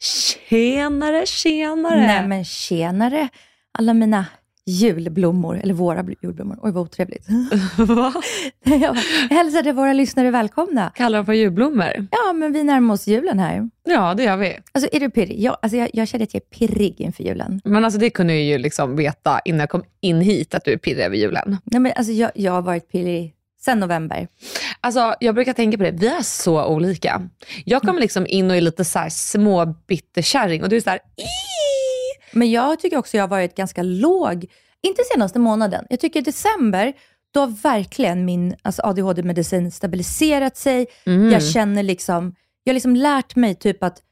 Tjenare, tjenare! Nej men tjenare alla mina julblommor, eller våra bl- julblommor. Oj vad otrevligt. Va? Jag hälsade våra lyssnare välkomna. Kallar dem för julblommor? Ja, men vi närmar oss julen här. Ja, det gör vi. Alltså är du pirrig? Jag, alltså, jag, jag känner att jag är pirrig inför julen. Men alltså det kunde jag ju liksom veta innan jag kom in hit, att du är pirrig över julen. Nej, men alltså, jag, jag har varit pirrig sedan november. Alltså, jag brukar tänka på det, vi är så olika. Jag kommer liksom in och är lite så här små bitterkärring och du är så här, "Ii!" Men jag tycker också jag har varit ganska låg, inte senaste månaden. Jag tycker i december, då har verkligen min alltså ADHD-medicin stabiliserat sig. Mm. Jag känner liksom, jag har liksom lärt mig typ att,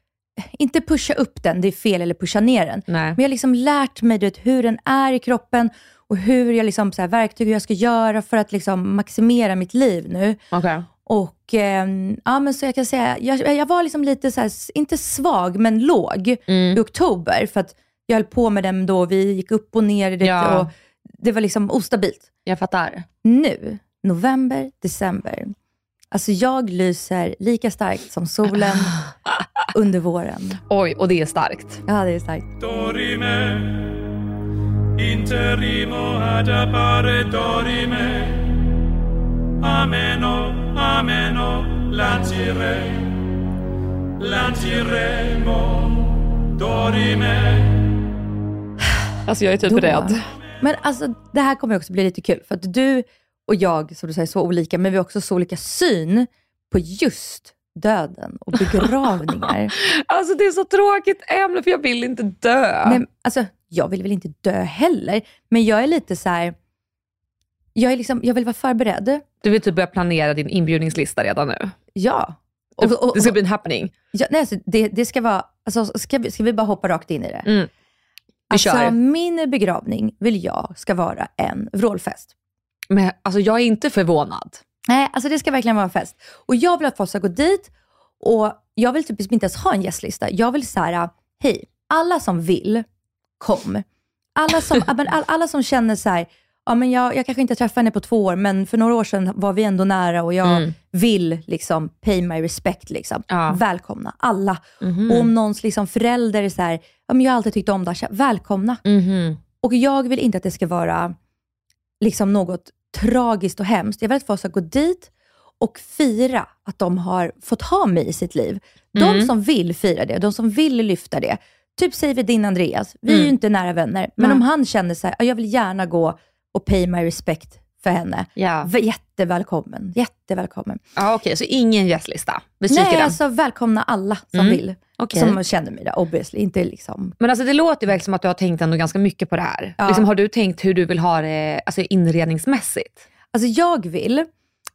inte pusha upp den, det är fel, eller pusha ner den. Nej. Men jag har liksom lärt mig vet, hur den är i kroppen och hur jag liksom, så här, verktyg hur jag ska göra för att liksom maximera mitt liv nu. Okej. Och ehm, ja, men så jag kan säga, jag, jag var liksom lite så här, inte svag, men låg i oktober. För att jag höll på med den då, vi gick upp och ner i det Ja. och det var liksom ostabilt. Jag fattar. Nu, november, december. Alltså jag lyser lika starkt som solen under våren. Oj, och det är starkt. Ja, det är starkt. Interimo ad appare dorime, ameno, ameno, lancire, lanciremo, dorime. Alltså jag är typ Då. rädd. Men alltså det här kommer också bli lite kul, för att du och jag, som du säger, är så olika, men vi har också så olika syn på just döden och begravningar. Alltså det är så tråkigt ämne för jag vill inte dö. Nej, alltså, jag vill väl inte dö heller, men jag är lite så här. Jag, är liksom, jag vill vara förberedd. Du vill typ börja planera din inbjudningslista redan nu. Ja. Det, Och, och, det ska bli en happening. ja, nej, alltså, det, det ska vara, alltså, ska, vi, ska vi bara hoppa rakt in i det? Mm. Vi Alltså, kör. min begravning vill jag ska vara en vrålfest. Men alltså jag är inte förvånad. Nej, alltså det ska verkligen vara en fest. Och jag vill att folk ska gå dit och jag vill typ inte ens ha en gästlista. Jag vill säga, hej, alla som vill, kom. Alla som, alla som känner så här, ja, men jag, jag kanske inte träffade henne på två år, men för några år sedan var vi ändå nära och jag vill liksom pay my respect. Liksom. Ja. Välkomna, alla. Och om någons liksom förälder är så här, ja, men jag har alltid tyckt om Dasha, välkomna. Mhm. Och jag vill inte att det ska vara liksom något tragiskt och hemskt. Jag vill att folk ska gå dit och fira att de har fått ha mig i sitt liv. De som vill fira det, de som vill lyfta det. Typ säger vi din Andreas, vi är ju inte nära vänner, men om han känner så här, "Ja, jag vill gärna gå och pay my respect för henne. Ja. Jättevälkommen, jättevälkommen. Ja, Okej, så ingen gästlista. Nej, den. alltså välkomna alla som Mm. vill. Okej. Som känner mig där, obviously. Inte liksom Men alltså det låter verkligen som att du har tänkt ändå ganska mycket på det här. Ja. Liksom, har du tänkt hur du vill ha det alltså, inredningsmässigt? Alltså jag vill,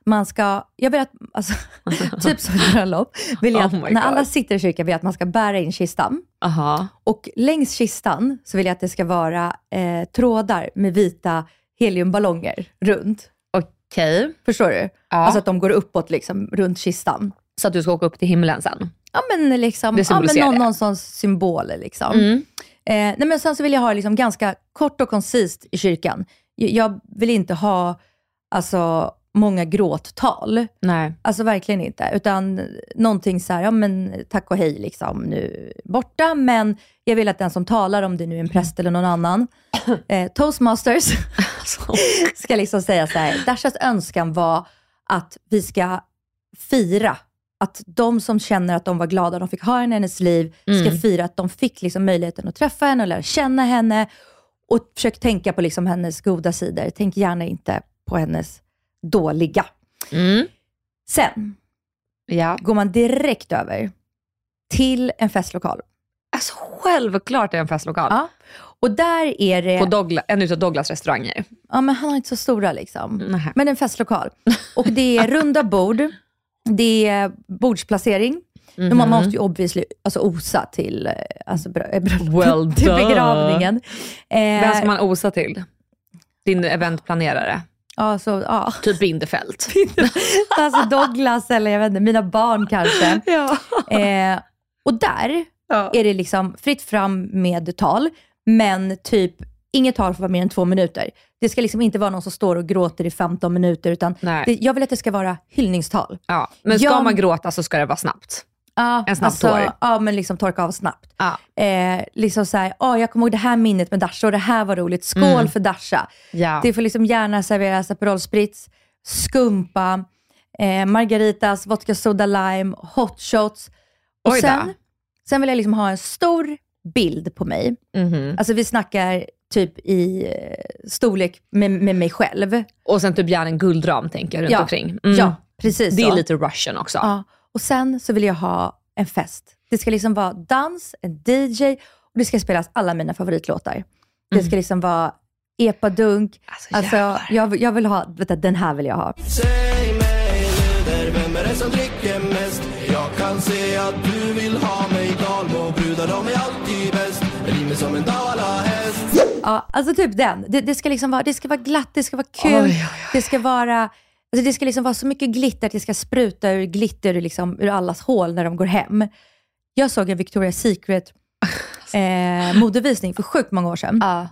man ska, jag vill att, alltså, typ som ett bröllop, vill jag Oh att my när alla sitter i kyrkan vill jag att man ska bära in kistan. Aha. Och längs kistan så vill jag att det ska vara eh, trådar med vita heliumballonger runt. Okej. Förstår du? Alltså att de går uppåt liksom runt kistan. Så att du ska åka upp till himlen sen? Ja men liksom, Det ja, men någon, någon sån symbol liksom. Mm. Eh, nej men sen så vill jag ha liksom ganska kort och koncist i kyrkan. Jag, jag vill inte ha alltså, många gråttal. Nej. Alltså verkligen inte. Utan någonting så här, ja men tack och hej liksom nu borta. Men jag vill att den som talar, om det nu är en präst eller någon annan, eh, toastmasters, ska liksom säga så här, Dashas önskan var att vi ska fira att de som känner att de var glada de fick ha henne i hennes liv, ska Mm. fira att de fick liksom möjligheten att träffa henne och lära känna henne. Och försök tänka på liksom hennes goda sidor. Tänk gärna inte på hennes dåliga. Mm. Sen Ja. går man direkt över till en festlokal. Alltså självklart är det en festlokal. Ja. Och där är det... På Douglas, en utav Douglas restauranger. Ja, men han har inte så stora liksom. Nähä. Men en festlokal. Och det är runda bord, det är bordsplacering. Mhm. Man måste ju obviously alltså, osa till, eh, alltså, bröllopet, Well till begravningen. Vem Eh, ska man osa till? Din eventplanerare. Ja, så, ja. Typ Bindefält. Alltså Douglas eller jag vet inte, mina barn kanske. ja. Eh, och där är det liksom fritt fram med tal, men typ inget tal får vara mer än två minuter. Det ska liksom inte vara någon som står och gråter i 15 minuter, utan det, jag vill att det ska vara hyllningstal. ja. Men ska Jag- man gråta så ska det vara snabbt. Ja, En snabb tår. Ja, men liksom torka av snabbt. Ja. Eh, liksom såhär, åh jag kommer ihåg det här minnet med Dasha och det här var roligt. Skål Mm. för Dasha. Ja. Det får liksom gärna serveras Aperol Spritz, skumpa, eh, margaritas, vodka soda lime, hot shots. Och sen, sen vill jag liksom ha en stor bild på mig. Mhm. Alltså vi snackar typ i eh, storlek med, med mig själv. Och sen typ gärna en guldram tänker jag runt Ja. omkring. Mm. Ja, precis Det är så. lite russian också. Ja. Och sen så vill jag ha en fest. Det ska liksom vara dans, en DJ och det ska spelas alla mina favoritlåtar. Det ska liksom vara epadunk. Mm. Alltså, Alltså, jag, jag vill ha, vet du, den här vill jag ha. Säg mig nu där, vem är det som dricker mest? Jag kan se att du vill ha mig Dalmo, brudar de är alltid bäst Rimer som en dalahäst Ja, alltså typ den. Det, det, ska liksom vara, det ska vara glatt, det ska vara kul. Oj, oj, oj. Det ska vara alltså det ska liksom vara så mycket glitter att det ska spruta ur glitter liksom, ur allas hål när de går hem. Jag såg en Victoria's Secret eh, modevisning för sjukt många år sedan. Ja.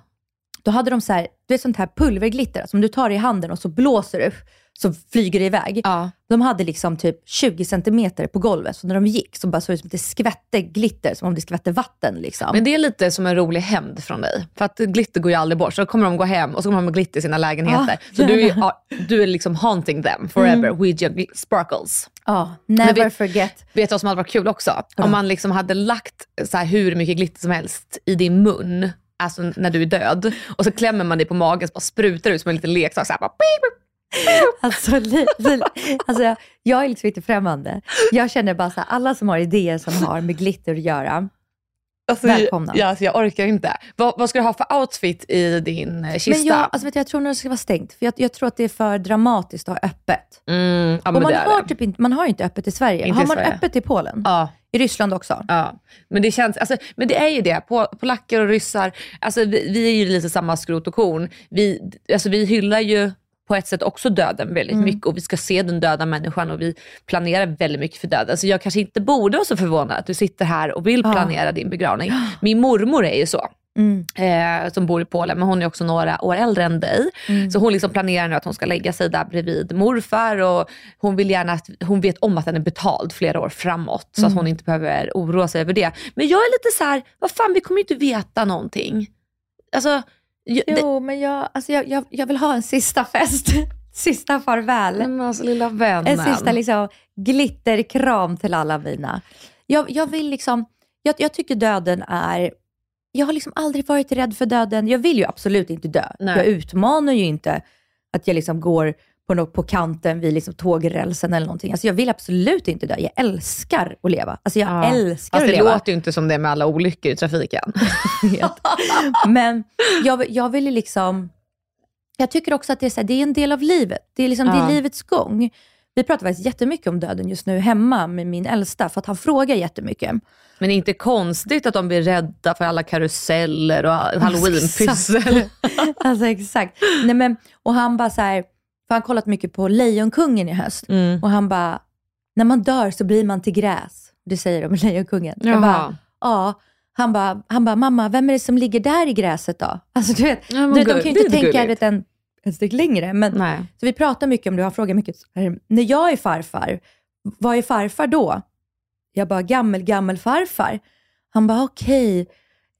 Då hade de så här, du vet sånt här pulverglitter som du tar i handen och så blåser du, så flyger det iväg. Ja. De hade liksom typ 20 centimeter på golvet, så när de gick så bara såg det som att det skvätte glitter, som om det skvätte vatten. Liksom. Men det är lite som en rolig hämnd från dig. För att glitter går ju aldrig bort. Så då kommer de gå hem och så kommer de ha glitter i sina lägenheter. Ja, så du är, ja, du är liksom haunting them forever with your sparkles. ja, never vet- forget. Vet du vad som hade varit kul också? Om man liksom hade lagt så hur mycket glitter som helst i din mun, alltså när du är död, och så klämmer man dig på magen så bara sprutar det ut som en liten leksak. Så här, bara. Alltså, li, li, alltså jag, jag är liksom inte främmande. Jag känner bara så här, alla som har idéer som har med glitter att göra, Alltså, Välkomna. Ja, alltså, jag orkar inte. Vad, vad ska du ha för outfit i din eh, kista? Men jag, alltså vet du, jag tror nog det ska vara stängt, för jag, jag tror att det är för dramatiskt att ha öppet. mm, ja, Och man har, typ inte, man har inte öppet i Sverige. Inte har man Sverige. öppet i Polen? Ja. I Ryssland också? Ja, men det känns, alltså, men det är ju det. På, polacker och ryssar, alltså, vi, vi är ju lite samma skrot och korn. Vi, alltså, vi hyllar ju på ett sätt också döden väldigt mycket och vi ska se den döda människan och vi planerar väldigt mycket för döden. Så jag kanske inte borde vara så förvånad att du sitter här och vill Ja. planera din begravning. Min mormor är ju så. Mm. Eh, som bor i Polen, men hon är också några år äldre än dig. Mm. Så hon liksom planerar nu att hon ska lägga sig där bredvid morfar och hon vill gärna att, hon vet om att den är betald flera år framåt så Mm. att hon inte behöver oroa sig över det. Men jag är lite så här, vad fan vi kommer ju inte veta någonting. Alltså, jag, det, Jo, men jag, alltså jag, jag, jag vill ha en sista fest. sista farväl. Men alltså lilla vännen. En sista liksom, glitterkram till alla mina. Jag, jag vill liksom, jag, jag tycker döden är, jag har liksom aldrig varit rädd för döden. Jag vill ju absolut inte dö. Nej. Jag utmanar ju inte att jag liksom går på, nå- på kanten vid liksom tågrälsen eller någonting. Alltså jag vill absolut inte dö. Jag älskar att leva. Alltså jag Ja. älskar Fast att det leva. låter ju inte som det med alla olyckor i trafiken. Men jag, jag vill ju liksom... Jag tycker också att det är, så här, det är en del av livet. Det är, liksom, det Ja. är livets gång. Vi pratar faktiskt jättemycket om döden just nu hemma med min äldsta, för att han frågar jättemycket. Men det är inte konstigt att de blir rädda för alla karuseller och halloweenpyssel. alltså exakt. Nej, men, och han bara så här, för han har kollat mycket på Lejonkungen i höst. Mm. Och han bara, när man dör så blir man till gräs. Det säger de med Lejonkungen. Jag Jaha. bara, ja. Han bara, han bara, mamma, vem är det som ligger där i gräset då? Alltså du vet, Ja, du, de kan ju det inte tänka vet, en, ett steg längre. Men, Nej. så vi pratar mycket om det, han frågar mycket, här, när jag är farfar, vad är farfar då? Jag bara, gammel, gammel farfar. Han bara, okej,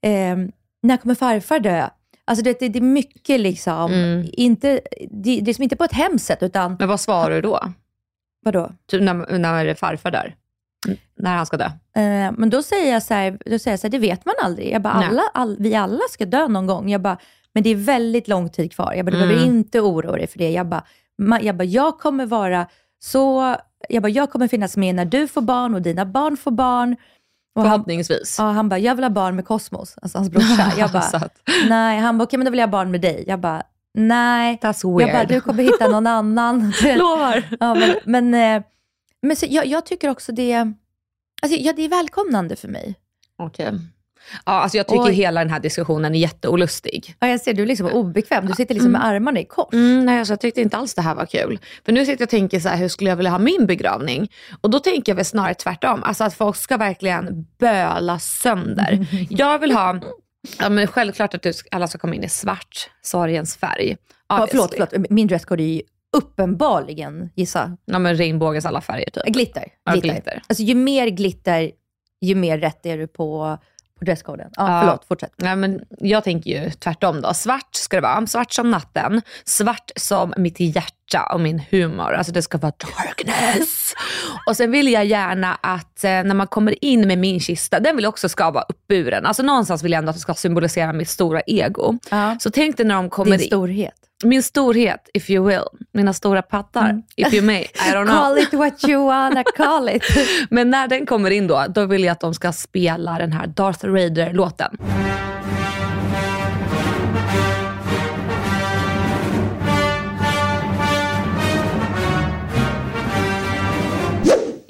eh, när kommer farfar dö? Alltså det, det, det är mycket liksom, Mm. inte, det, är som inte på ett hemskt sätt, utan Men vad svarar du då? Vadå? Typ när, när farfar dör. Mm, När han ska dö. Eh, men då säger jag så här, då säger jag så här, det vet man aldrig. Jag bara, Nej. alla, all, vi alla ska dö någon gång. Jag bara, men det är väldigt lång tid kvar. Jag bara, du behöver Mm. inte oroa dig för det. Jag bara, ma, jag bara, jag kommer vara så, jag bara, jag kommer finnas med när du får barn och dina barn får barn. Och han, Förhoppningsvis. ja, han bara, jag vill ha barn med Kosmos, alltså hans brorsa. Jag bara, nej. Han bara, okej men då vill jag ha barn med dig. Jag bara, nej. That's Jag bara, weird. du kommer hitta någon annan. Lovar. Ja, men men, eh, men så, jag, jag tycker också det, alltså, ja, det är välkomnande för mig. Okej. Ja, alltså jag tycker Oj. hela den här diskussionen är jätteolustig. Ja, jag ser, du är liksom obekväm. Du sitter liksom med armarna i kors. Mm, nej, alltså jag tyckte inte alls det här var kul. För nu sitter jag och tänker så här, hur skulle jag vilja ha min begravning? Och då tänker jag väl snarare tvärtom. Alltså att folk ska verkligen böla sönder. Jag vill ha, ja men självklart att du, alla ska komma in i svart, sorgens färg. Ja, förlåt, förlåt. Min dresscode är ju uppenbarligen, gissa, Ja men regnbågens alla färger typ. glitter. Ja, glitter. glitter. Alltså ju mer glitter, ju mer rätt är du på, på dresskoden. Ja, Ja. förlåt, fortsätt. Nej, men jag tänker ju tvärtom då. Svart ska det vara. Svart som natten. Svart som mitt hjärta och min humor. Alltså det ska vara darkness. Och sen vill jag gärna att eh, när man kommer in med min kista, den vill jag också ska vara uppburen. Alltså någonstans vill jag ändå att det ska symbolisera mitt stora ego. Ja. Så tänk dig när de kommer Din in. storhet. Min storhet, if you will. Mina stora pattar, if you may. I don't know. Call it what you wanna call it. Men när den kommer in då, då vill jag att de ska spela den här Darth Raider-låten.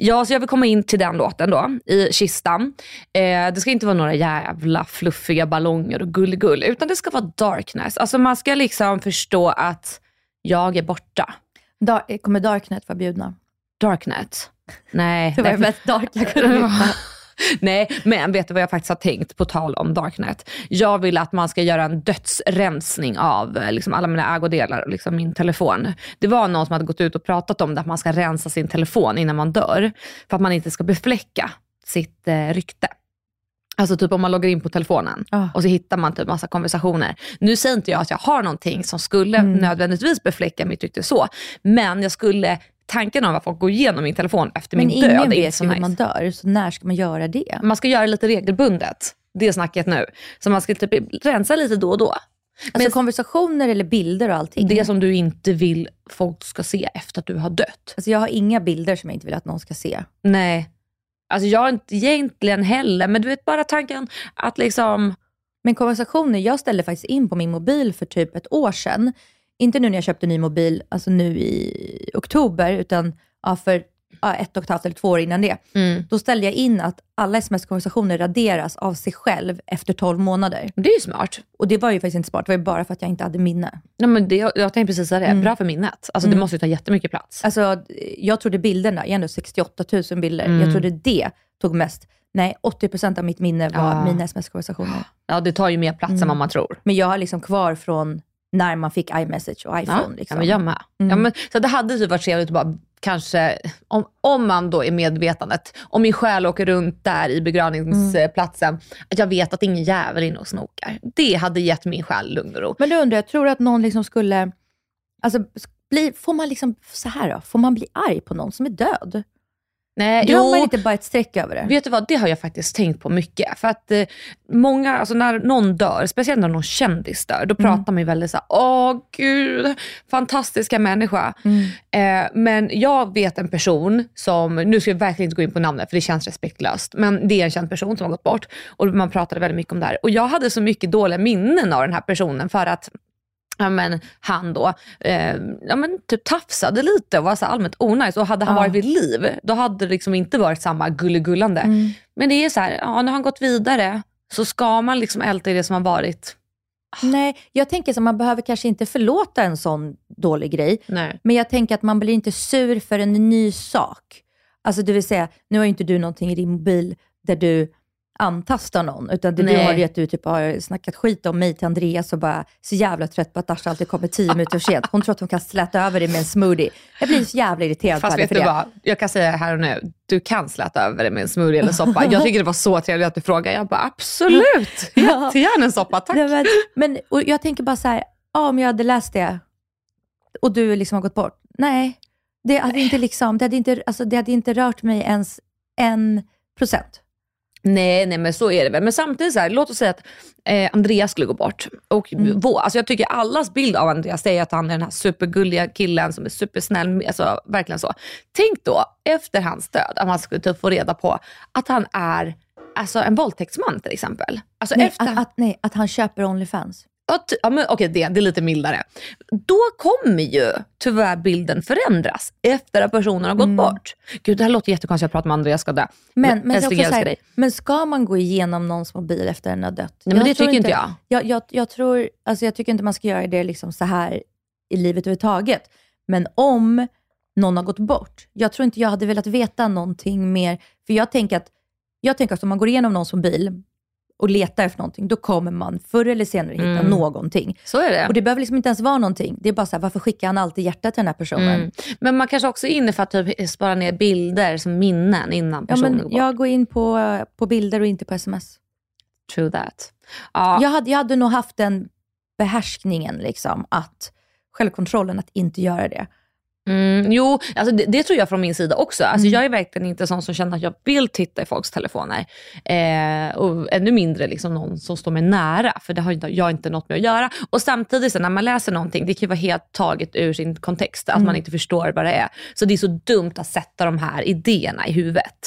Ja, så jag vill komma in till den låten då, i kistan. Eh, det ska inte vara några jävla fluffiga ballonger och gulligull, utan det ska vara darkness. Alltså man ska liksom förstå att jag är borta. Dar- kommer Darknet vara bjudna? Darknet? Nej. Det var det mest dark jag kunde hitta. Nej, men vet du vad jag faktiskt har tänkt på tal om Darknet? Jag vill att man ska göra en dödsrensning av eh, liksom, alla mina ägodelar och liksom, min telefon. Det var någon som hade gått ut och pratat om det, att man ska rensa sin telefon innan man dör. För att man inte ska befläcka sitt eh, rykte. Alltså typ om man loggar in på telefonen Ja. och så hittar man typ massa konversationer. Nu säger inte jag att jag har någonting som skulle Mm. nödvändigtvis befläcka mitt rykte så, men jag skulle, tanken av att folk går igenom min telefon efter Men min död ingen är inte vet så ju hur nice. man dör, så när ska man göra det? Man ska göra det lite regelbundet. Det är snacket nu. Så man ska typ rensa lite då och då. Alltså konversationer eller bilder och allting. Det som du inte vill folk ska se efter att du har dött. Alltså jag har inga bilder som jag inte vill att någon ska se. Nej. Alltså jag inte egentligen heller, men du vet bara tanken att liksom... Men konversationer, jag ställde faktiskt in på min mobil för typ ett år sedan. Inte nu när jag köpte ny mobil, alltså nu i oktober, utan ja, för ja, ett och ett halvt eller två år innan det. Mm. Då ställde jag in att alla sms-konversationer raderas av sig själv efter 12 månader. Det är ju smart. Och det var ju faktiskt inte smart, det var ju bara för att jag inte hade minne. Nej, men det, jag tänkte precis säga det, Mm. bra för minnet. Alltså det måste ju ta jättemycket plats. Alltså, jag trodde bilderna, jag ändå 68 000 bilder, Mm. jag trodde det tog mest. Nej, 80% av mitt minne var Ja. mina sms-konversationer. Ja, det tar ju mer plats än vad man tror. Men jag har liksom kvar från när man fick iMessage och Ja, iPhone. liksom. ja men jag med. Ja, men, så det hade typ varit trevligt att bara kanske, om, om man då är medvetandet, om min själ åker runt där i begravningsplatsen, att jag vet att ingen jävel är inne och snokar. Det hade gett min själ lugn och ro. Men då undrar jag, tror du att någon liksom skulle... Alltså, bli, får man liksom, så här då, får man bli arg på någon som är död? Nej, Drar man inte bara ett streck över det? Vet du vad, det har jag faktiskt tänkt på mycket. För att eh, många, alltså när någon dör, speciellt när någon kändis dör, då pratar man ju väldigt såhär, åh gud, fantastiska människa. Eh, men jag vet en person som, nu ska jag verkligen inte gå in på namnet för det känns respektlöst, men det är en känd person som har gått bort och man pratade väldigt mycket om det här. Och jag hade så mycket dåliga minnen av den här personen för att ja, men, han då eh, ja, men, typ tafsade lite och var så allmänt onajs. Och hade han Ja. varit vid liv, då hade det liksom inte varit samma gulligullande. Mm. Men det är så här, ja, nu har han gått vidare, så ska man liksom älta i det som har varit. Nej, jag tänker att man behöver kanske inte förlåta en sån dålig grej. Nej. Men jag tänker att man blir inte sur för en ny sak. Alltså det vill säga, nu har ju inte du någonting i din mobil där du antastar någon, utan det du Nej. har ju att du typ har snackat skit om mig till Andreas och bara så jävla trött på att Dasha alltid kommer tio minuter för sent. Hon tror att hon kan släta över det med en smoothie. Jag blir så jävla irriterad Fast på henne vet för du det. vad, jag kan säga här och nu, du kan släta över det med en smoothie eller soppa. Jag tycker det var så trevligt att du frågade. Jag bara absolut, Ja. jättegärna en soppa, tack. Nej, men, men, och jag tänker bara så här, ja, om jag hade läst det och du liksom har gått bort. Nej, Det hade inte, liksom, det hade inte, alltså, det hade inte rört mig ens en procent. Nej, nej men så är det väl. Men samtidigt, så här, låt oss säga att eh, Andreas skulle gå bort. Och Mm. vår, alltså jag tycker allas bild av Andreas är att han är den här supergulliga killen som är supersnäll. Alltså, verkligen så. Tänk då, efter hans död, att man skulle typ få reda på att han är alltså, en våldtäktsman till exempel. Alltså, Nej, efter, att, att, nej, att han köper Onlyfans. Ja, men okej, det, det är lite mildare. Då kommer ju tyvärr bilden förändras efter att personen har gått bort. Gud, det här låter jättekonstigt att prata med Andreas ska dö. Men, men, älskling, jag så älskar dig. men ska man gå igenom någons mobil efter den har dött? Nej, men det tycker inte jag. Jag, jag, jag, tror, alltså jag tycker inte man ska göra det liksom så här i livet överhuvudtaget. Men om någon har gått bort, jag tror inte jag hade velat veta någonting mer. För jag tänker att, jag tänker att om man går igenom någons mobil och letar efter någonting, då kommer man förr eller senare hitta Mm. någonting. Så är det. Och det behöver liksom inte ens vara någonting. Det är bara så här, varför skickar han alltid hjärtat till den här personen? Mm. Men man kanske också är inne för att typ spara ner bilder som minnen innan Ja, personen men går jag går in på, på bilder och inte på sms. True that. Ja, Jag, hade, jag hade nog haft den behärskningen, liksom, att självkontrollen att inte göra det. Mm, jo, alltså det, det tror jag från min sida också. Alltså Mm. Jag är verkligen inte sån som känner att jag vill titta i folks telefoner. Eh, och ännu mindre liksom någon som står mig nära, för det har jag inte något med att göra. Och samtidigt så när man läser någonting, det kan ju vara helt taget ur sin kontext, att Mm. man inte förstår vad det är. Så det är så dumt att sätta de här idéerna i huvudet.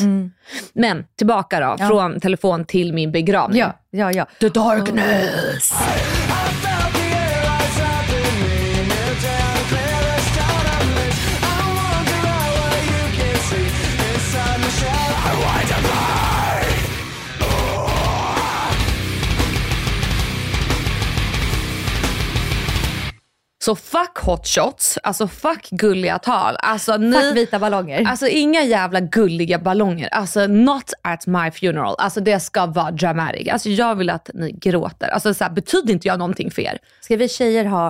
Men tillbaka då, Mm. Ja. från telefon till min begravning. Ja, ja, ja. The darkness. Så fuck hot shots, alltså fuck gulliga tal. Alltså, ni, Fuck vita ballonger. Alltså inga jävla gulliga ballonger. Alltså not at my funeral. Alltså det ska vara dramatic. Alltså jag vill att ni gråter. Alltså så här, betyder inte jag någonting för er? Ska vi tjejer ha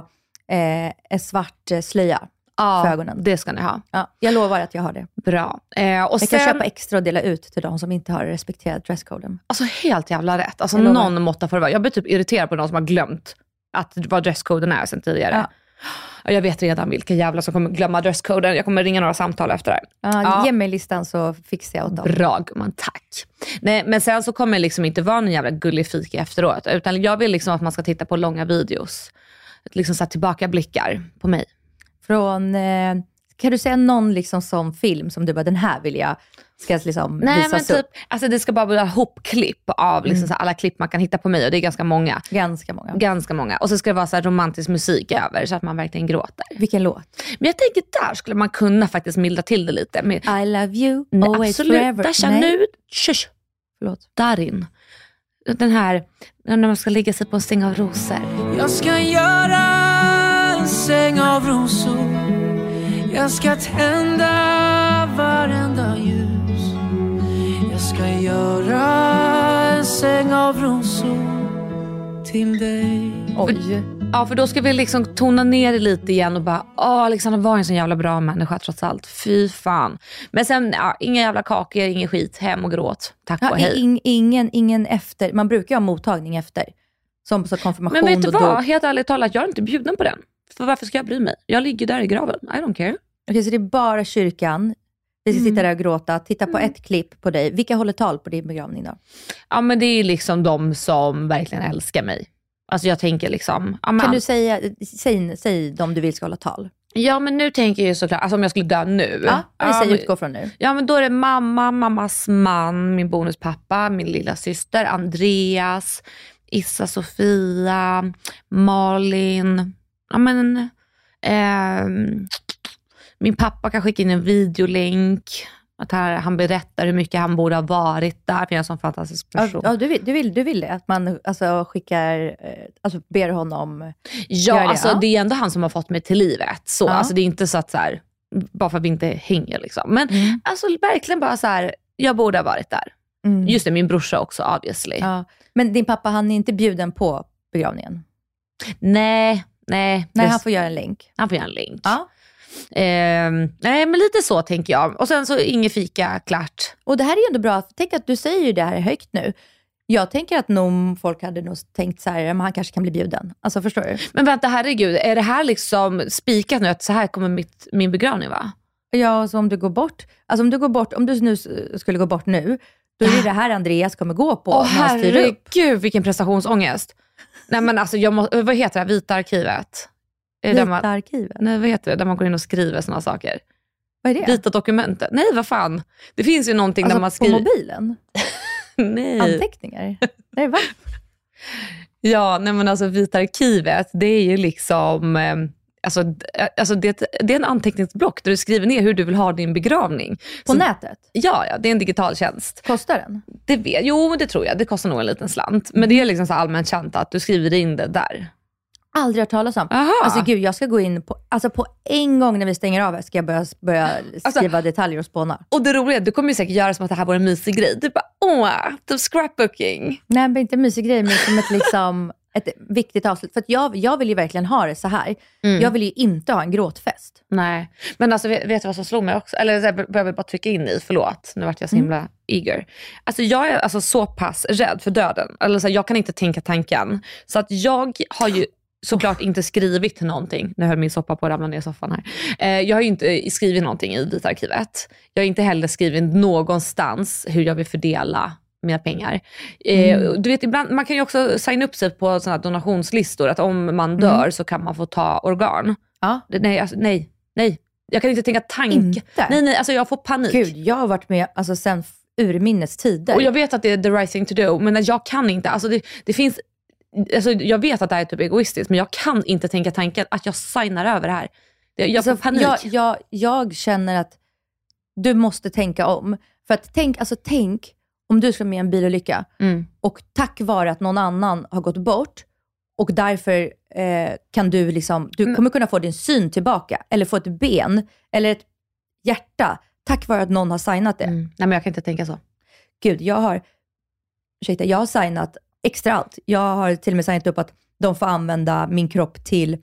eh, en svart eh, slöja för ögonen? det ska ni ha. Ja, jag lovar att jag har det. Bra. Eh, och Jag sen, kan köpa extra och dela ut till de som inte har respekterat dresscoden. alltså helt jävla rätt. Alltså någon måtta får det vara. Jag blir typ irriterad på någon som har glömt att vad dresscoden är sen tidigare. Ja. Ja, Jag vet redan vilka jävlar som kommer glömma dresscoden. Jag kommer ringa några samtal efter det här. Ja, Ja. Ge mig listan så fixar jag åt dem. Bra gumman, tack. Nej, men sen så kommer det liksom inte vara någon jävla gullig fika efteråt. Utan jag vill liksom att man ska titta på långa videos. Liksom så här tillbakablickar på mig. Från, eh, kan du säga någon liksom sån film som du bara, den här vill jag ska liksom Nej men visas typ, upp? alltså det ska bara vara hopklipp av liksom så här alla klipp man kan hitta på mig och det är ganska många. Ganska många. Ganska många. Och så ska det vara så här romantisk musik över så att man verkligen gråter. Vilken låt? Men jag tänker där skulle man kunna faktiskt mildra till det lite. Med, I love you, nej, always absolut, forever. Dasha Nej, nu, shush, Förlåt. Darin. Den här, när man ska lägga sig på en säng av rosor. Jag ska göra en säng av rosor Jag ska tända varenda ljus Jag ska göra en säng av rosor till dig Oj. Ja, för då ska vi liksom tona ner det lite igen och bara, åh, Alexander var en sån jävla bra människa trots allt. Fy fan. Men sen, ja, inga jävla kakor, ingen skit, hem och gråt. Tack Ja, och hej. ing, ingen, ingen efter. Man brukar ju ha mottagning efter. Som så konfirmation Men vet du vad? Helt ärligt talat, jag är inte bjuden på den. För varför ska jag bry mig? Jag ligger där i graven. I don't care. Okej, så det är bara kyrkan. Vi ska Mm. sitta där och gråta, titta på ett klipp på dig. Vilka håller tal på din begravning då? Ja, men det är liksom de som verkligen älskar mig. Alltså jag tänker liksom, ja, Kan du säga, säg, säg de du vill ska hålla tal? ja men nu tänker jag ju såklart, alltså om jag skulle dö nu. Ja, vi säger men- utgå från nu. Ja men då är det mamma, mammas man, min bonuspappa, min lilla syster, Andreas, Issa Sofia, Malin. Ja men, ehm, min pappa kan skicka in en videolänk. Att här, han berättar hur mycket han borde ha varit där, för jag är en sån fantastisk person. ja, du, vill, du, vill, du vill det? Att man alltså, skickar, eh, alltså ber honom... Ja, det, alltså ja. det är ändå han som har fått mig till livet. Så, Ja. alltså, det är inte så att så här, bara för att vi inte hänger liksom. Men Mm. alltså verkligen bara så här, jag borde ha varit där. Mm. Just det, min brorsa också obviously. Ja. Men din pappa, han är inte bjuden på begravningen? Nej, nej. Nej, han får göra en länk. han får göra en länk. Ja. Ehm, nej, men lite så tänker jag. Och sen så inget fika, klart. Och det här är ju ändå bra, tänk att du säger ju det här högt nu. Jag tänker att nog folk hade nog tänkt så här, men han kanske kan bli bjuden. Alltså förstår du? Men vänta, herregud. Är det här liksom spikat nu att så här kommer mitt, min begravning vara? Ja, så om du går bort, alltså om du går bort, om du nu skulle gå bort nu, då är det det här Andreas kommer gå på Åh herregud vilken prestationsångest. Nej men alltså, jag må, vad heter det? Vita arkivet? Vita man, arkivet. nej vad heter det? Där man går in och skriver sådana saker. Vad är det? Vita dokumentet. Nej vad fan. Det finns ju någonting alltså där man på skriver... mobilen? Nej. Anteckningar? Nej, va? Ja, nej men alltså Vita arkivet, det är ju liksom, eh, alltså, alltså det, det är en anteckningsblock där du skriver ner hur du vill ha din begravning. På Så- nätet? Ja, ja, det är en digital tjänst. Kostar den? Det vet, jo, det tror jag. Det kostar nog en liten slant. Men det är liksom så allmänt känt att du skriver in det där. Aldrig hört talas om. Aha. Alltså gud, jag ska gå in på, alltså på en gång när vi stänger av här ska jag börja, börja Alltså- skriva detaljer och spåna. Och det roliga är att du kommer ju säkert göra som att det här var en mysig grej. Du bara, åh, typ scrapbooking. Nej, men inte en mysig grej, men som ett, liksom, ett viktigt avslut. För jag, jag vill ju verkligen ha det så här. Mm. Jag vill ju inte ha en gråtfest. Nej, men alltså vet, vet du vad som slog mig också? Eller så här, behöver jag bara trycka in i, förlåt, nu vart jag så himla eager. Alltså jag är alltså så pass rädd för döden. Eller så här, jag kan inte tänka tanken. Så att jag har ju såklart inte skrivit någonting. Nu höll min soppa på att ramla ner i soffan här. Eh, jag har ju inte skrivit någonting i Vita arkivet. Jag har inte heller skrivit någonstans hur jag vill fördela mina pengar. Eh, du vet, ibland, man kan ju också signa upp sig på såna donationslistor, att om man dör så kan man få ta organ. Ja. Nej, alltså, nej, nej. Jag kan inte tänka tanke. Inte? Nej, nej, alltså jag får panik. Gud, jag har varit med alltså, sen urminnes tider. Och jag vet att det är the right thing to do, men jag kan inte. Alltså det, det finns, alltså jag vet att det här är typ egoistiskt, men jag kan inte tänka tanken att jag signar över det här. Jag får Alltså, panik. Jag, jag, jag känner att du måste tänka om. För att tänk, alltså, tänk om du ska med i en bilolycka Mm. och tack vare att någon annan har gått bort och därför eh, kan du liksom, du Mm. kommer kunna få din syn tillbaka eller få ett ben eller ett hjärta tack vare att någon har signat det. Mm. Nej, men jag kan inte tänka så. Gud, jag har, ursäkta, jag har signat extra allt. Jag har till och med signat upp att de får använda min kropp till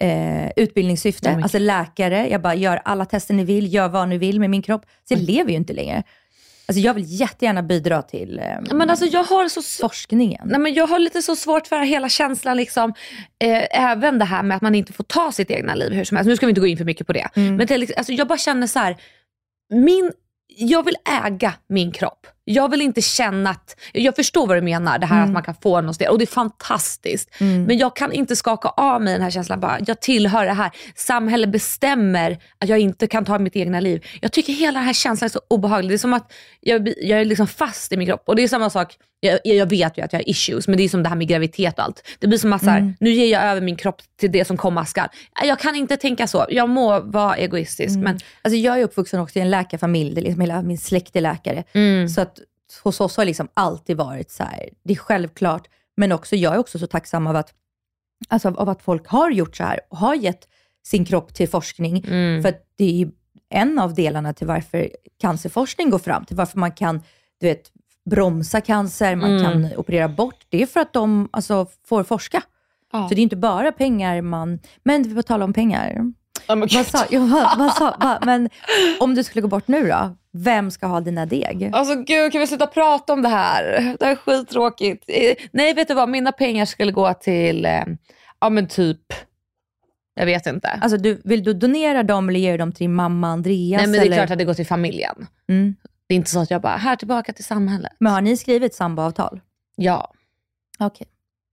eh, utbildningssyfte. Men alltså läkare, jag bara gör alla tester ni vill, gör vad ni vill med min kropp. Så jag Mm. lever ju inte längre. Alltså jag vill jättegärna bidra till eh, Men alltså jag har så forskningen. Nej, men jag har lite så svårt för hela känslan, liksom, eh, även det här med att man inte får ta sitt egna liv hur som helst. Nu ska vi inte gå in för mycket på det. Mm. Men är liksom, alltså, jag bara känner så här, min, jag vill äga min kropp. Jag vill inte känna att, jag förstår vad du menar, det här Mm. att man kan få något och det är fantastiskt. Men jag kan inte skaka av mig den här känslan, bara, jag tillhör det här. Samhället bestämmer att jag inte kan ta mitt egna liv. Jag tycker hela den här känslan är så obehaglig. Det är som att jag, jag är liksom fast i min kropp. Och det är samma sak, jag, jag vet ju att jag har issues, men det är som det här med graviditet och allt. Det blir som att så här, nu ger jag över min kropp till det som komma skall. Jag kan inte tänka så. Jag må vara egoistisk, men Alltså jag är uppvuxen också i en läkarfamilj, liksom hela min släkt är läkare. Mm. Så att hos oss har liksom alltid varit så här, det är självklart, men också jag är också så tacksam av att, alltså av att folk har gjort så här och har gett sin kropp till forskning. Mm. För det är en av delarna till varför cancerforskning går fram, till varför man kan du vet, bromsa cancer, man Mm. kan operera bort. Det är för att de alltså, får forska. Ja. Så det är inte bara pengar man... Men vi får tala om pengar. Ja, men Vad sa, vad, vad sa, va, men om du skulle gå bort nu då? Vem ska ha dina deg? Alltså gud, kan vi sluta prata om det här? Det här är skittråkigt. Nej, vet du vad? Mina pengar skulle gå till, eh, ja men typ, jag vet inte. Alltså, du, vill du donera dem eller ge dem till din mamma Andreas? Nej, men det är eller? klart att det går till familjen. Mm. Det är inte så att jag bara, här tillbaka till samhället. Men har ni skrivit samboavtal? Ja. Okej.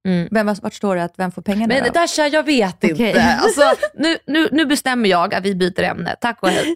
Mm. Vem, vart står det att vem får pengarna Men då? Dasha, jag vet Okej. inte. Alltså, nu, nu, nu bestämmer jag att vi byter ämne. Tack och hej.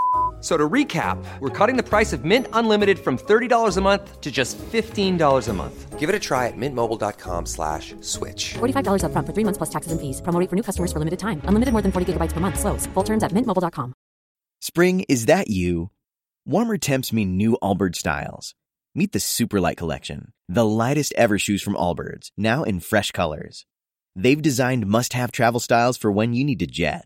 F- So to recap, we're cutting the price of Mint Unlimited from $30 a month to just $15 a month. Give it a try at mintmobile.com slash switch. $45 upfront for three months plus taxes and fees. Promo rate for new customers for limited time. Unlimited more than 40 gigabytes per month. Slows. Full terms at mintmobile.com. Spring, is that you? Warmer temps mean new Allbirds styles. Meet the Superlight Collection, the lightest ever shoes from Allbirds, now in fresh colors. They've designed must have travel styles for when you need to jet.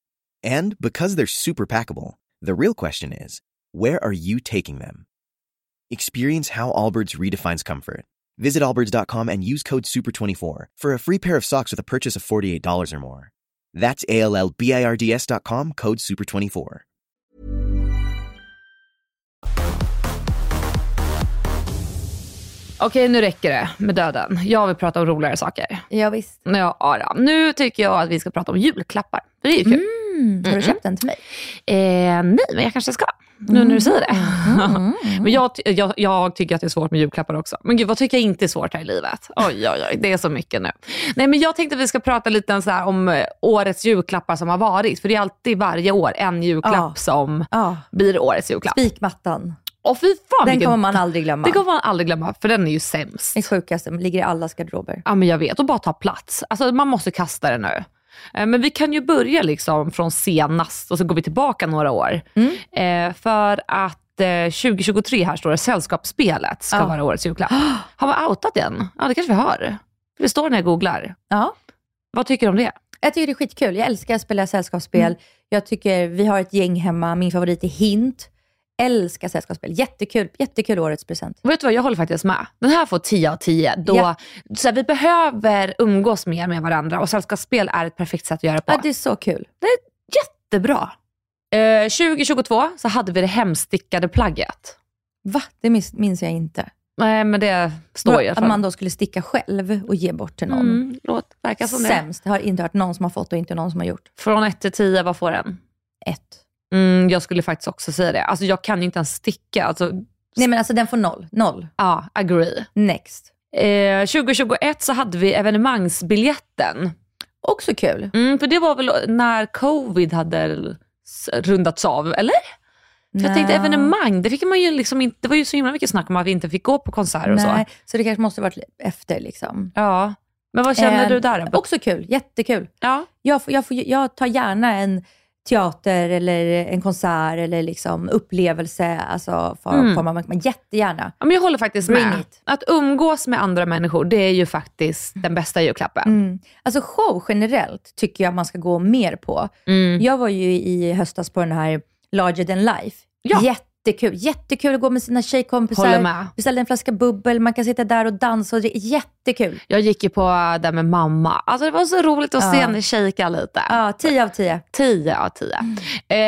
And because they're super packable, the real question is where are you taking them? Experience how Allbirds redefines comfort. Visit allbirds.com and use code SUPER24 for a free pair of socks with a purchase of $48 or more. That's A L L B I R D S.com code SUPER24. Okej, nu räcker det med döden. Jag vill prata om roligare saker. Ja, visst. Ja, då. Nu tycker jag att vi ska prata om julklappar. För det är ju kul. Mm, har du köpt den till mig? Eh, nej, men jag kanske ska. Nu när du säger det. men jag, jag, jag tycker att det är svårt med julklappar också. Men gud, vad tycker jag inte är svårt här i livet? Oj, oj, oj. Det är så mycket nu. Nej, men jag tänkte att vi ska prata lite så om eh, årets julklappar som har varit. För det är alltid varje år en julklapp Ja. som Ja. blir årets julklapp. Spikmattan. Och fy fan, Den vilken- kommer man aldrig glömma. Det kommer man aldrig glömma, för den är ju sämst. Den sjukaste, ligger i allas garderober. Ja, men jag vet. Och bara ta plats. Alltså, man måste kasta den nu. Eh, Men vi kan ju börja liksom från senast och så går vi tillbaka några år. Eh, för att eh, 2023 här står det Sällskapsspelet ska Ja. vara årets julklapp. Har vi outat den? Ja, det kanske vi har. Det står när jag googlar. Ja. Vad tycker du om det? Jag tycker det är skitkul. Jag älskar att spela sällskapsspel. Mm. Jag tycker vi har ett gäng hemma. Min favorit är Hint. Älskar sällskapsspel. Jättekul. Jättekul årets present. Vet du vad, jag håller faktiskt med. Den här får 10 av 10. Då, Ja. så här, vi behöver umgås mer med varandra och sällskapsspel är ett perfekt sätt att göra det på. Ja, det är så kul. Jättebra. Eh, 2022 så hade vi det hemstickade plagget. Va? Det minns, jag inte. Nej, men det står ju. i alla Att man då skulle sticka själv och ge bort till någon. Mm, låt, verkar som det. Sämst. Jag har inte hört någon som har fått och inte någon som har gjort. Från 1 till 10, vad får den? Ett. Mm, jag skulle faktiskt också säga det. Alltså, jag kan ju inte ens sticka. Alltså, Nej men alltså den får noll. Noll. ja, agree. Next. Eh, 2021 så hade vi evenemangsbiljetten. Också kul. Mm, för det var väl när covid hade rundats av, eller? För jag tänkte evenemang, det, fick man ju liksom inte, det var ju så himla mycket snack om att vi inte fick gå på konserter och Nej, så. så det kanske måste varit efter liksom. Ja. Men vad känner Eh, du där? Också kul. Jättekul. Ja. Jag, får, jag, får, jag tar gärna en teater eller en konsert eller liksom upplevelse, alltså för, Mm. form av, men jättegärna. Ja, men jag håller faktiskt Bring med. it. Att umgås med andra människor, det är ju faktiskt den bästa julklappen. Mm. Alltså show generellt tycker jag man ska gå mer på. Mm. Jag var ju i höstas på den här Larger than life. Ja. Jättekul. Jättekul att gå med sina tjejkompisar. Beställa en flaska bubbel, man kan sitta där och dansa. Och det är jättekul. Jag gick ju på det med mamma. Alltså det var så roligt att se Ja. henne shejka lite. Ja, 10 av 10. 10 av 10.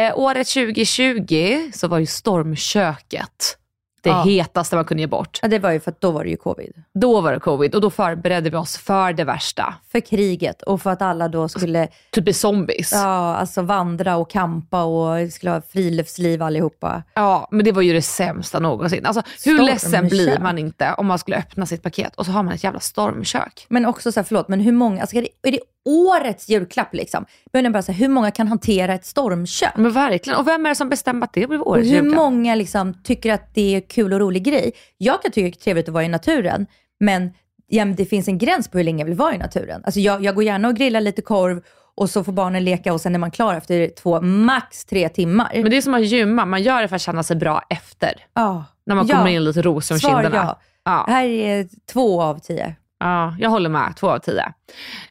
Eh, året 2020 så var ju stormköket det Ja. hetaste man kunde ge bort. Ja, det var ju för att då var det ju covid. Då var det covid och då förberedde vi oss för det värsta. För kriget och för att alla då skulle Typ i zombies. Ja. ja, alltså vandra och kampa och skulle ha friluftsliv allihopa. men det var ju det sämsta någonsin. Alltså, hur ledsen Stormkök. blir man inte om man skulle öppna sitt paket och så har man ett jävla stormkök? Men också så här, förlåt, men hur många, alltså är det, är det årets julklapp liksom? Undrar bara så här, hur många kan hantera ett stormkök? Men verkligen. Och vem är det som bestämmer att det blir Och årets hur julklapp? många liksom tycker att det är kul och rolig grej? Jag kan tycka det är trevligt att vara i naturen, men ja, men det finns en gräns på hur länge jag vill vara i naturen. Alltså jag, jag går gärna och grillar lite korv och så får barnen leka och sen är man klar efter två, max tre timmar. Men det är som att gymma, man gör det för att känna sig bra efter. ja. När man Ja. kommer in lite ros om Svar kinderna. ja. Ja. Här är två av tio. Ja, jag håller med. Två av tio.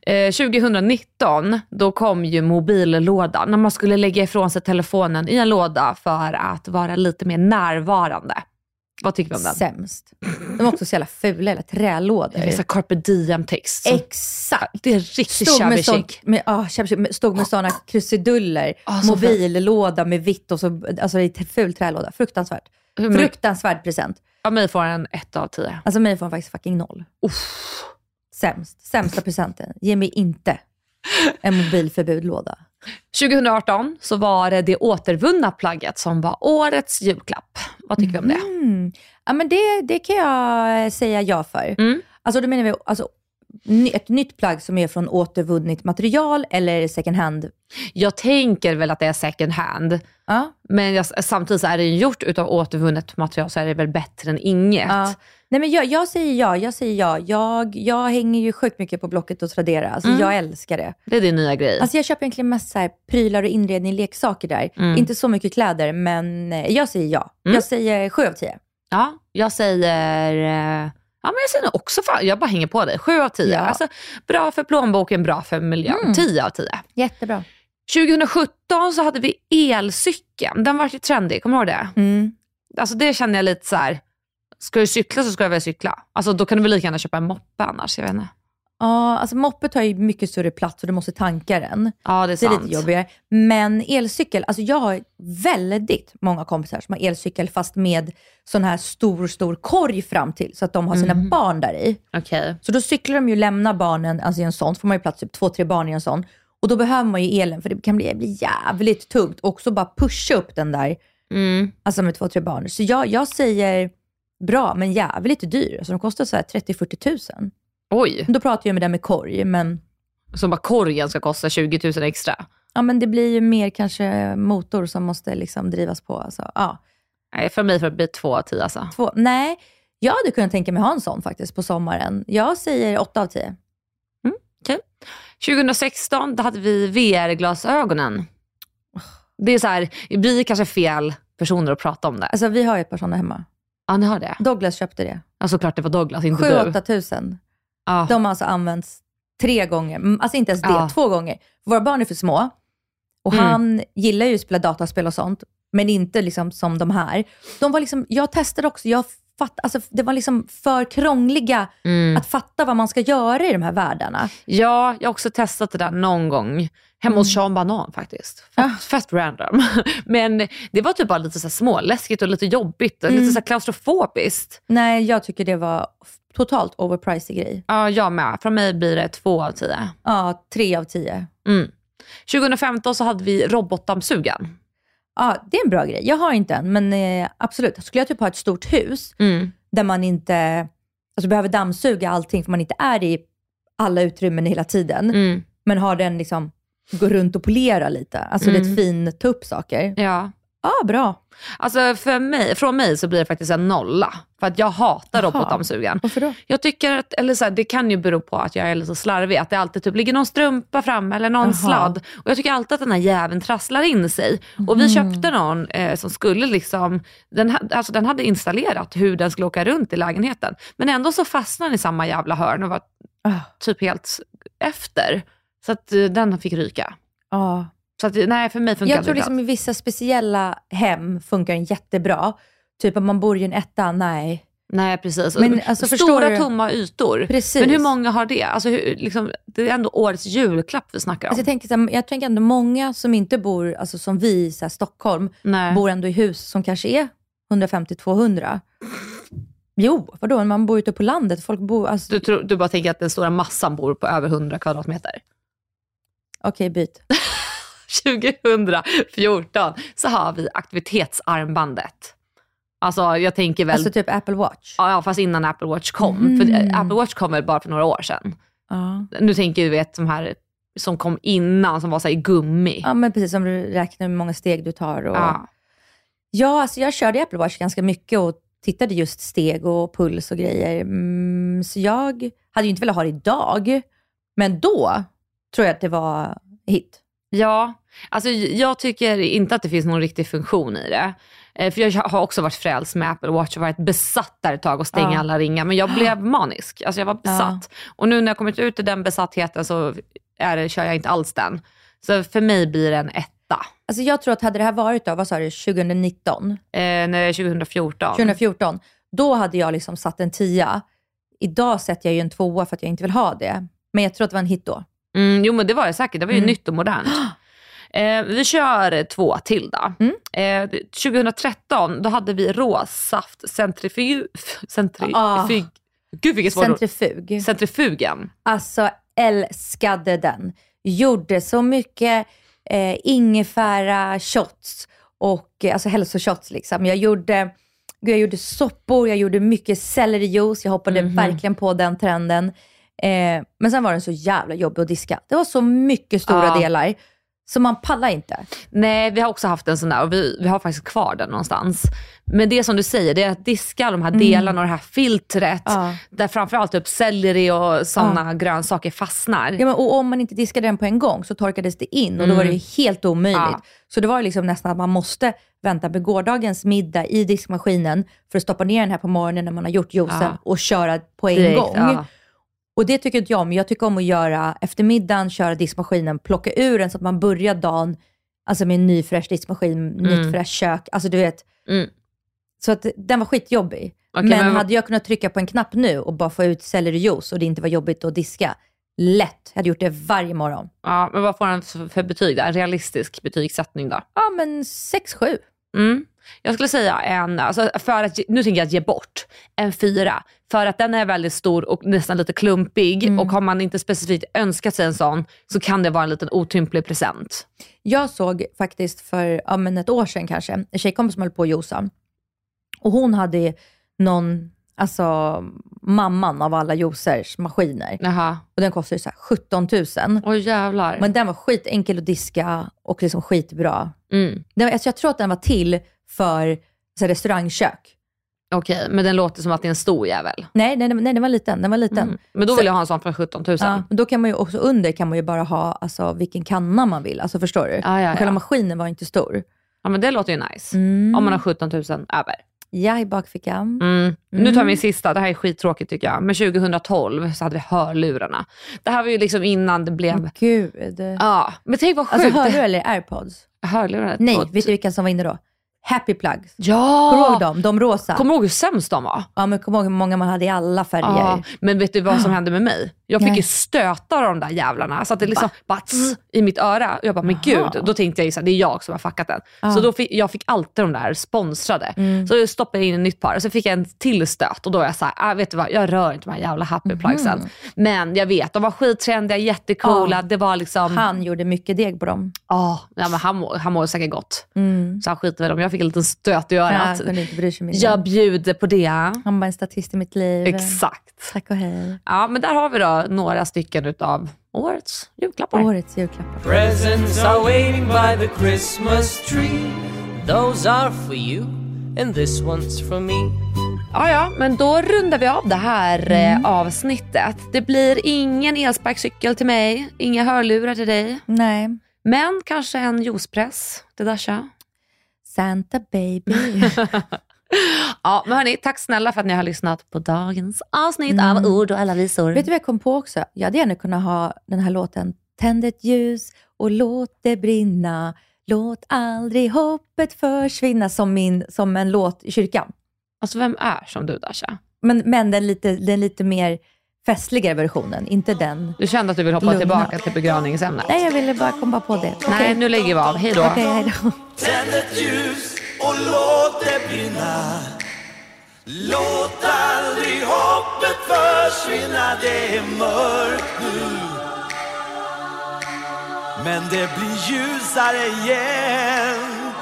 Eh, 2019, då kom ju mobillådan. När man skulle lägga ifrån sig telefonen i en låda för att vara lite mer närvarande. Vad tycker vi om den? Sämst. De är också så jävla fula, hela trälådor. Det är så carpe diem-text. Exakt. Det är riktigt shabby chic. med, ah, shabby med- stod med sådana krusiduller, Ah, så mobillåda med vitt och så, alltså i t- ful trälåda. Fruktansvärt. Fruktansvärd present. Av mig får en ett av tio. Alltså mig får han faktiskt fucking noll. Sämst. Sämsta presenten. Ge mig inte en mobilförbudlåda. 2018 så var det det återvunna plagget som var årets julklapp. Vad tycker vi om det? Mm. Ja, men det, det kan jag säga ja för. Mm. Alltså då menar vi alltså, ett nytt plagg som är från återvunnet material eller second hand? Jag tänker väl att det är second hand. Ja. Men jag, samtidigt så är det gjort utav återvunnet material så är det väl bättre än inget. Ja. Nej, men jag, jag säger ja, jag säger ja. Jag, jag hänger ju sjukt mycket på Blocket och Tradera. Alltså, Mm. Jag älskar det. Det är din nya grej. Alltså, jag köper egentligen mest så här, prylar och inredning, leksaker där. Mm. Inte så mycket kläder, men eh, jag säger ja. Mm. Jag säger sju av tio. Ja, jag säger... Ja, men jag säger nog också fan, jag bara hänger på dig. Sju av tio. Ja. Alltså, bra för plånboken, bra för miljön. Mm. Tio av tio. Jättebra. 2017 så hade vi elcykeln. Den var ju trendig, kommer du ihåg det? Mm. Alltså det kände jag lite så här. ska du cykla så ska du väl cykla. Alltså då kan du väl lika gärna köpa en moppe annars. Jag vet inte. Ja, alltså moppe tar ju mycket större plats och du måste tanka den. Ja, det är Det är sant. lite jobbigare. Men elcykel, alltså jag har väldigt många kompisar som har elcykel fast med sån här stor, stor korg fram till så att de har sina Mhm. barn där i. Okej. Så då cyklar de ju, lämnar barnen alltså i en sån, så får man ju plats typ två, tre barn i en sån. Och då behöver man ju elen för det kan bli, bli jävligt tungt och också bara pusha upp den där, Mm. alltså med två, tre barn. Så jag, jag säger bra, men jävligt dyr. Alltså de kostar så här 30-40 tusen. Oj, Då pratar jag med den med korg, men så bara korgen ska kosta 20 000 extra. Ja, men det blir ju mer kanske motor som måste liksom drivas på. Alltså, ja. Nej, för mig får det bli två av tio alltså. Två, nej, jag hade kunnat tänka mig ha en sån faktiskt på sommaren. Jag säger 8 av 10. 2016 då hade vi VR-glasögonen. Det är så här, det blir kanske fel personer att prata om det. Alltså vi har ju ett par sådana hemma. Ja, ni har det? Douglas köpte det. Ja, såklart det var Douglas, inte du. 7-8 tusen. Ja. De har alltså använts tre gånger. Mm, Alltså inte ens det, Ja. två gånger. Våra barn är för små. Och Mm. han gillar ju att spela dataspel och sånt, men inte liksom som de här. De var liksom, jag testade också, jag fatt, alltså, det var liksom för krångliga Mm. att fatta vad man ska göra i de här världarna. Ja, jag har också testat det där någon gång. Hemma hos Sean Banan faktiskt. Fett, fett random. Men det var typ bara lite så här småläskigt och lite jobbigt. Lite så här klaustrofobiskt. Nej, jag tycker det var totalt overpriced grej. Ja, jag med. Från mig blir det två av tio. Ja, tre av tio. Mm. 2015 så hade vi robotdammsugaren. Ja, det är en bra grej. Jag har inte en, men eh, absolut. Skulle jag typ ha ett stort hus Mm. där man inte alltså, behöver dammsuga allting för man inte är i alla utrymmen hela tiden, Mm. men har den liksom, gå runt och polera lite. Alltså det är Mm. ett fin ta upp saker. Ja. Ja, bra. Alltså för mig, från mig så blir det faktiskt en nolla. För att jag hatar robotdammsugaren. Varför då? Jag tycker att, eller så här, det kan ju bero på att jag är lite slarvig, att det alltid typ ligger någon strumpa fram eller någon Jaha. sladd. Och jag tycker alltid att den här jäveln trasslar in sig. Och vi Mm. köpte någon eh, som skulle liksom, den, alltså den hade installerat hur den skulle åka runt i lägenheten. Men ändå så fastnade den i samma jävla hörn och var Ah, typ helt efter. Så att eh, den fick ryka. ja. Så att, nej, för mig funkar Jag tror liksom i vissa speciella hem funkar den jättebra. Typ om man bor i en etta, nej. Nej precis. Men, alltså, Stora du? tomma ytor. Precis. Men hur många har det? Alltså, hur, liksom, det är ändå årets julklapp vi snackar om. Alltså jag, tänker, så här, jag tänker ändå många som inte bor, alltså som vi i Stockholm, Nej. bor ändå i hus som kanske är 150-200. Jo, vadå? Man bor ute på landet. Folk bor... Alltså, Du, tror, du bara tänker att den stora massan bor på över 100 kvadratmeter. Okej, byt. 2014 så har vi aktivitetsarmbandet. Alltså jag tänker väl, Alltså typ Apple Watch. ja, fast innan Apple Watch kom. Mm. För Apple Watch kom väl bara för några år sedan. Ja. Nu tänker du vet de här som kom innan som var så i gummi. ja, men precis som du räknar hur många steg du tar. Och... Ja. Ja, alltså jag körde Apple Watch ganska mycket och tittade just steg och puls och grejer. Mm, så jag hade ju inte velat ha det idag, men då tror jag att det var hit. Ja, alltså jag tycker inte att det finns någon riktig funktion i det. Eh, För jag har också varit frälst med Apple Watch och varit besatt där ett tag och stänga Ja. alla ringar. Men jag blev manisk. Alltså jag var besatt. Och nu när jag kommit ut ur den besattheten så är det, kör jag inte alls den. Så för mig blir det en etta. Alltså jag tror att hade det här varit då, vad sa du, 2019, Eh, är 2014. 2014, då hade jag liksom satt en tia. Idag sätter jag ju en tvåa för att jag inte vill ha det. Men jag tror att det var en hit då. Mm, jo men det var det säkert. Det var ju Mm. nytt och modernt. Eh, vi kör två till då. Mm. Eh, 2013 då hade vi råsaft centrifug... Centrifug... Ah. Gud vilket svårt. Centrifug. Centrifugen. Alltså älskade den. Gjorde så mycket eh, ingefära shots och eh, alltså hälsoshots liksom. Jag gjorde, jag gjorde soppor, jag gjorde mycket sellerijuice. Jag hoppade Mhm. verkligen på den trenden. Eh, men sen var den så jävla jobbig att diska. Det var så mycket stora Ja. delar, så man pallar inte. Nej, vi har också haft en sån där och vi, vi har faktiskt kvar den någonstans. Men det som du säger, det är att diska de här delarna och det här filtret, Mm. Ja. där framförallt typ selleri och sådana grönsaker fastnar. Ja, men, och om man inte diskade den på en gång så torkades det in och då var det ju helt omöjligt. Mm. Ja. Så det var liksom nästan att man måste vänta med gårdagens middag i diskmaskinen för att stoppa ner den här på morgonen när man har gjort juicen Ja. och köra på en Direkt, gång. Och det tycker inte jag om. Jag tycker om att göra eftermiddagen, köra diskmaskinen, plocka ur den så att man börjar dagen alltså med en ny fräsch diskmaskin, nytt fräscht kök. Alltså du vet. Mm. Så att den var skitjobbig. Okej, men, men- hade jag kunnat trycka på en knapp nu och bara få ut sellerijuice och det inte var jobbigt att diska, lätt. Jag hade gjort det varje morgon. Ja, men vad får den för för betyg där? En realistisk betygssättning då? Ja, men 6-7. Mm. Jag skulle säga en, alltså för att, nu tänker jag att ge bort, en fyra. För att den är väldigt stor och nästan lite klumpig Mm. och har man inte specifikt önskat sig en sån så kan det vara en liten otymplig present. Jag såg faktiskt för ja, men ett år sedan kanske, en tjejkompis som höll på att juica. Och hon hade någon, alltså mamman av alla juicers maskiner. Jaha. Och den kostade så här 17 000. Oj jävlar. Men den var skitenkel att diska och liksom skitbra. Mm. Den alltså jag tror att den var till för så restaurangkök. Okej, men den låter som att det är en stor jävel. Nej, nej, nej, den var liten. Den var liten. Mm. Men då vill jag ha en sån för 17 000. Ja, men då kan man ju också under kan man ju bara ha alltså, vilken kanna man vill. Alltså förstår du? Ja, ja, Och Själva ja. maskinen var inte stor. Ja men det låter ju nice. Mm. Om man har 17 000 över. Ja, i bakfickan. Mm. Nu tar jag min sista, det här är skittråkigt tycker jag. Men 2012 så hade vi hörlurarna. Det här var ju liksom innan det blev... Gud. Ja, men tänk vad sjukt. Alltså hörlurar eller airpods? Hörlurar. Nej, vet du vilka som var inne då? Happy plugs. Ja! Kommer du ihåg dem? De rosa. Kommer du ihåg hur sämst de var? Ja, men kommer du ihåg hur många man hade i alla färger? Ja, men vet du vad som hände med mig? Jag fick Nej. ju stöta av de där jävlarna. Så att det liksom bara tss, i mitt öra. Jag bara, men Jaha. gud. Då tänkte jag ju så här, det är jag som har fuckat den. Så då fick, jag fick alltid de där sponsrade. Mm. Så jag stoppade in ett nytt par och så fick jag en till stöt. Och då är jag så här, ah, vet du vad, jag rör inte de här jävla happy plugsen. Men jag vet, de var skittrendiga, jättecoola. Ja. Det var liksom, Han gjorde mycket deg på dem. ah, ja, men han, han mår säkert gott. Mm. Så han skiter väl om jag fick en liten stöt i Ja, örat. inte sig mindre. jag bjuder på det. Han bara en statist i mitt liv. Exakt. Tack och hej. Ja, men där har vi då några stycken utav årets julklappar. Årets julklappar. Presents are waiting by the Christmas tree. Those are for you, and this one's for me. Ja, ja, men då rundar vi av det här Mm. eh, avsnittet. Det blir ingen elsparkcykel till mig, inga hörlurar till dig, Nej. men kanske en juicepress till Dasha. Santa baby. Ja, men hörni, tack snälla för att ni har lyssnat på dagens avsnitt av Ord och alla visor. Mm. Vet du vad jag kom på också? Jag hade gärna kunnat ha den här låten Tänd ett ljus och låt det brinna. Låt aldrig hoppet försvinna som, min, som en låt i kyrkan. Alltså vem är som du Dasha? Men, men den, lite, den lite mer festligare versionen, inte den. Du kände att du vill hoppa Lugna. tillbaka till begravningsämnet? Nej, jag ville bara komma på det. Okej, Nej, nu lägger vi av. Hej då. Okej, hej då. Och låt det brinna. Låt aldrig hoppet försvinna, det är mörkt nu. Men det blir ljusare igen.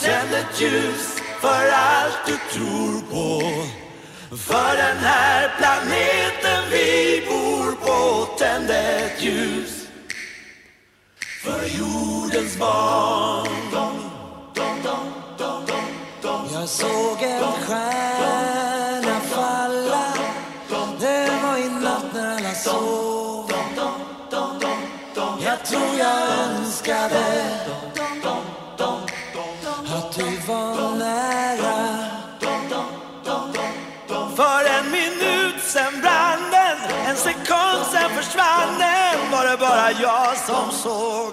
Tänd ett ljus för allt du tror på. För den här planeten vi bor på. Tänd ett ljus för jordens barn. Jag såg en stjärna falla Det var i natt när alla sov Jag tror jag önskade Var det bara jag som såg?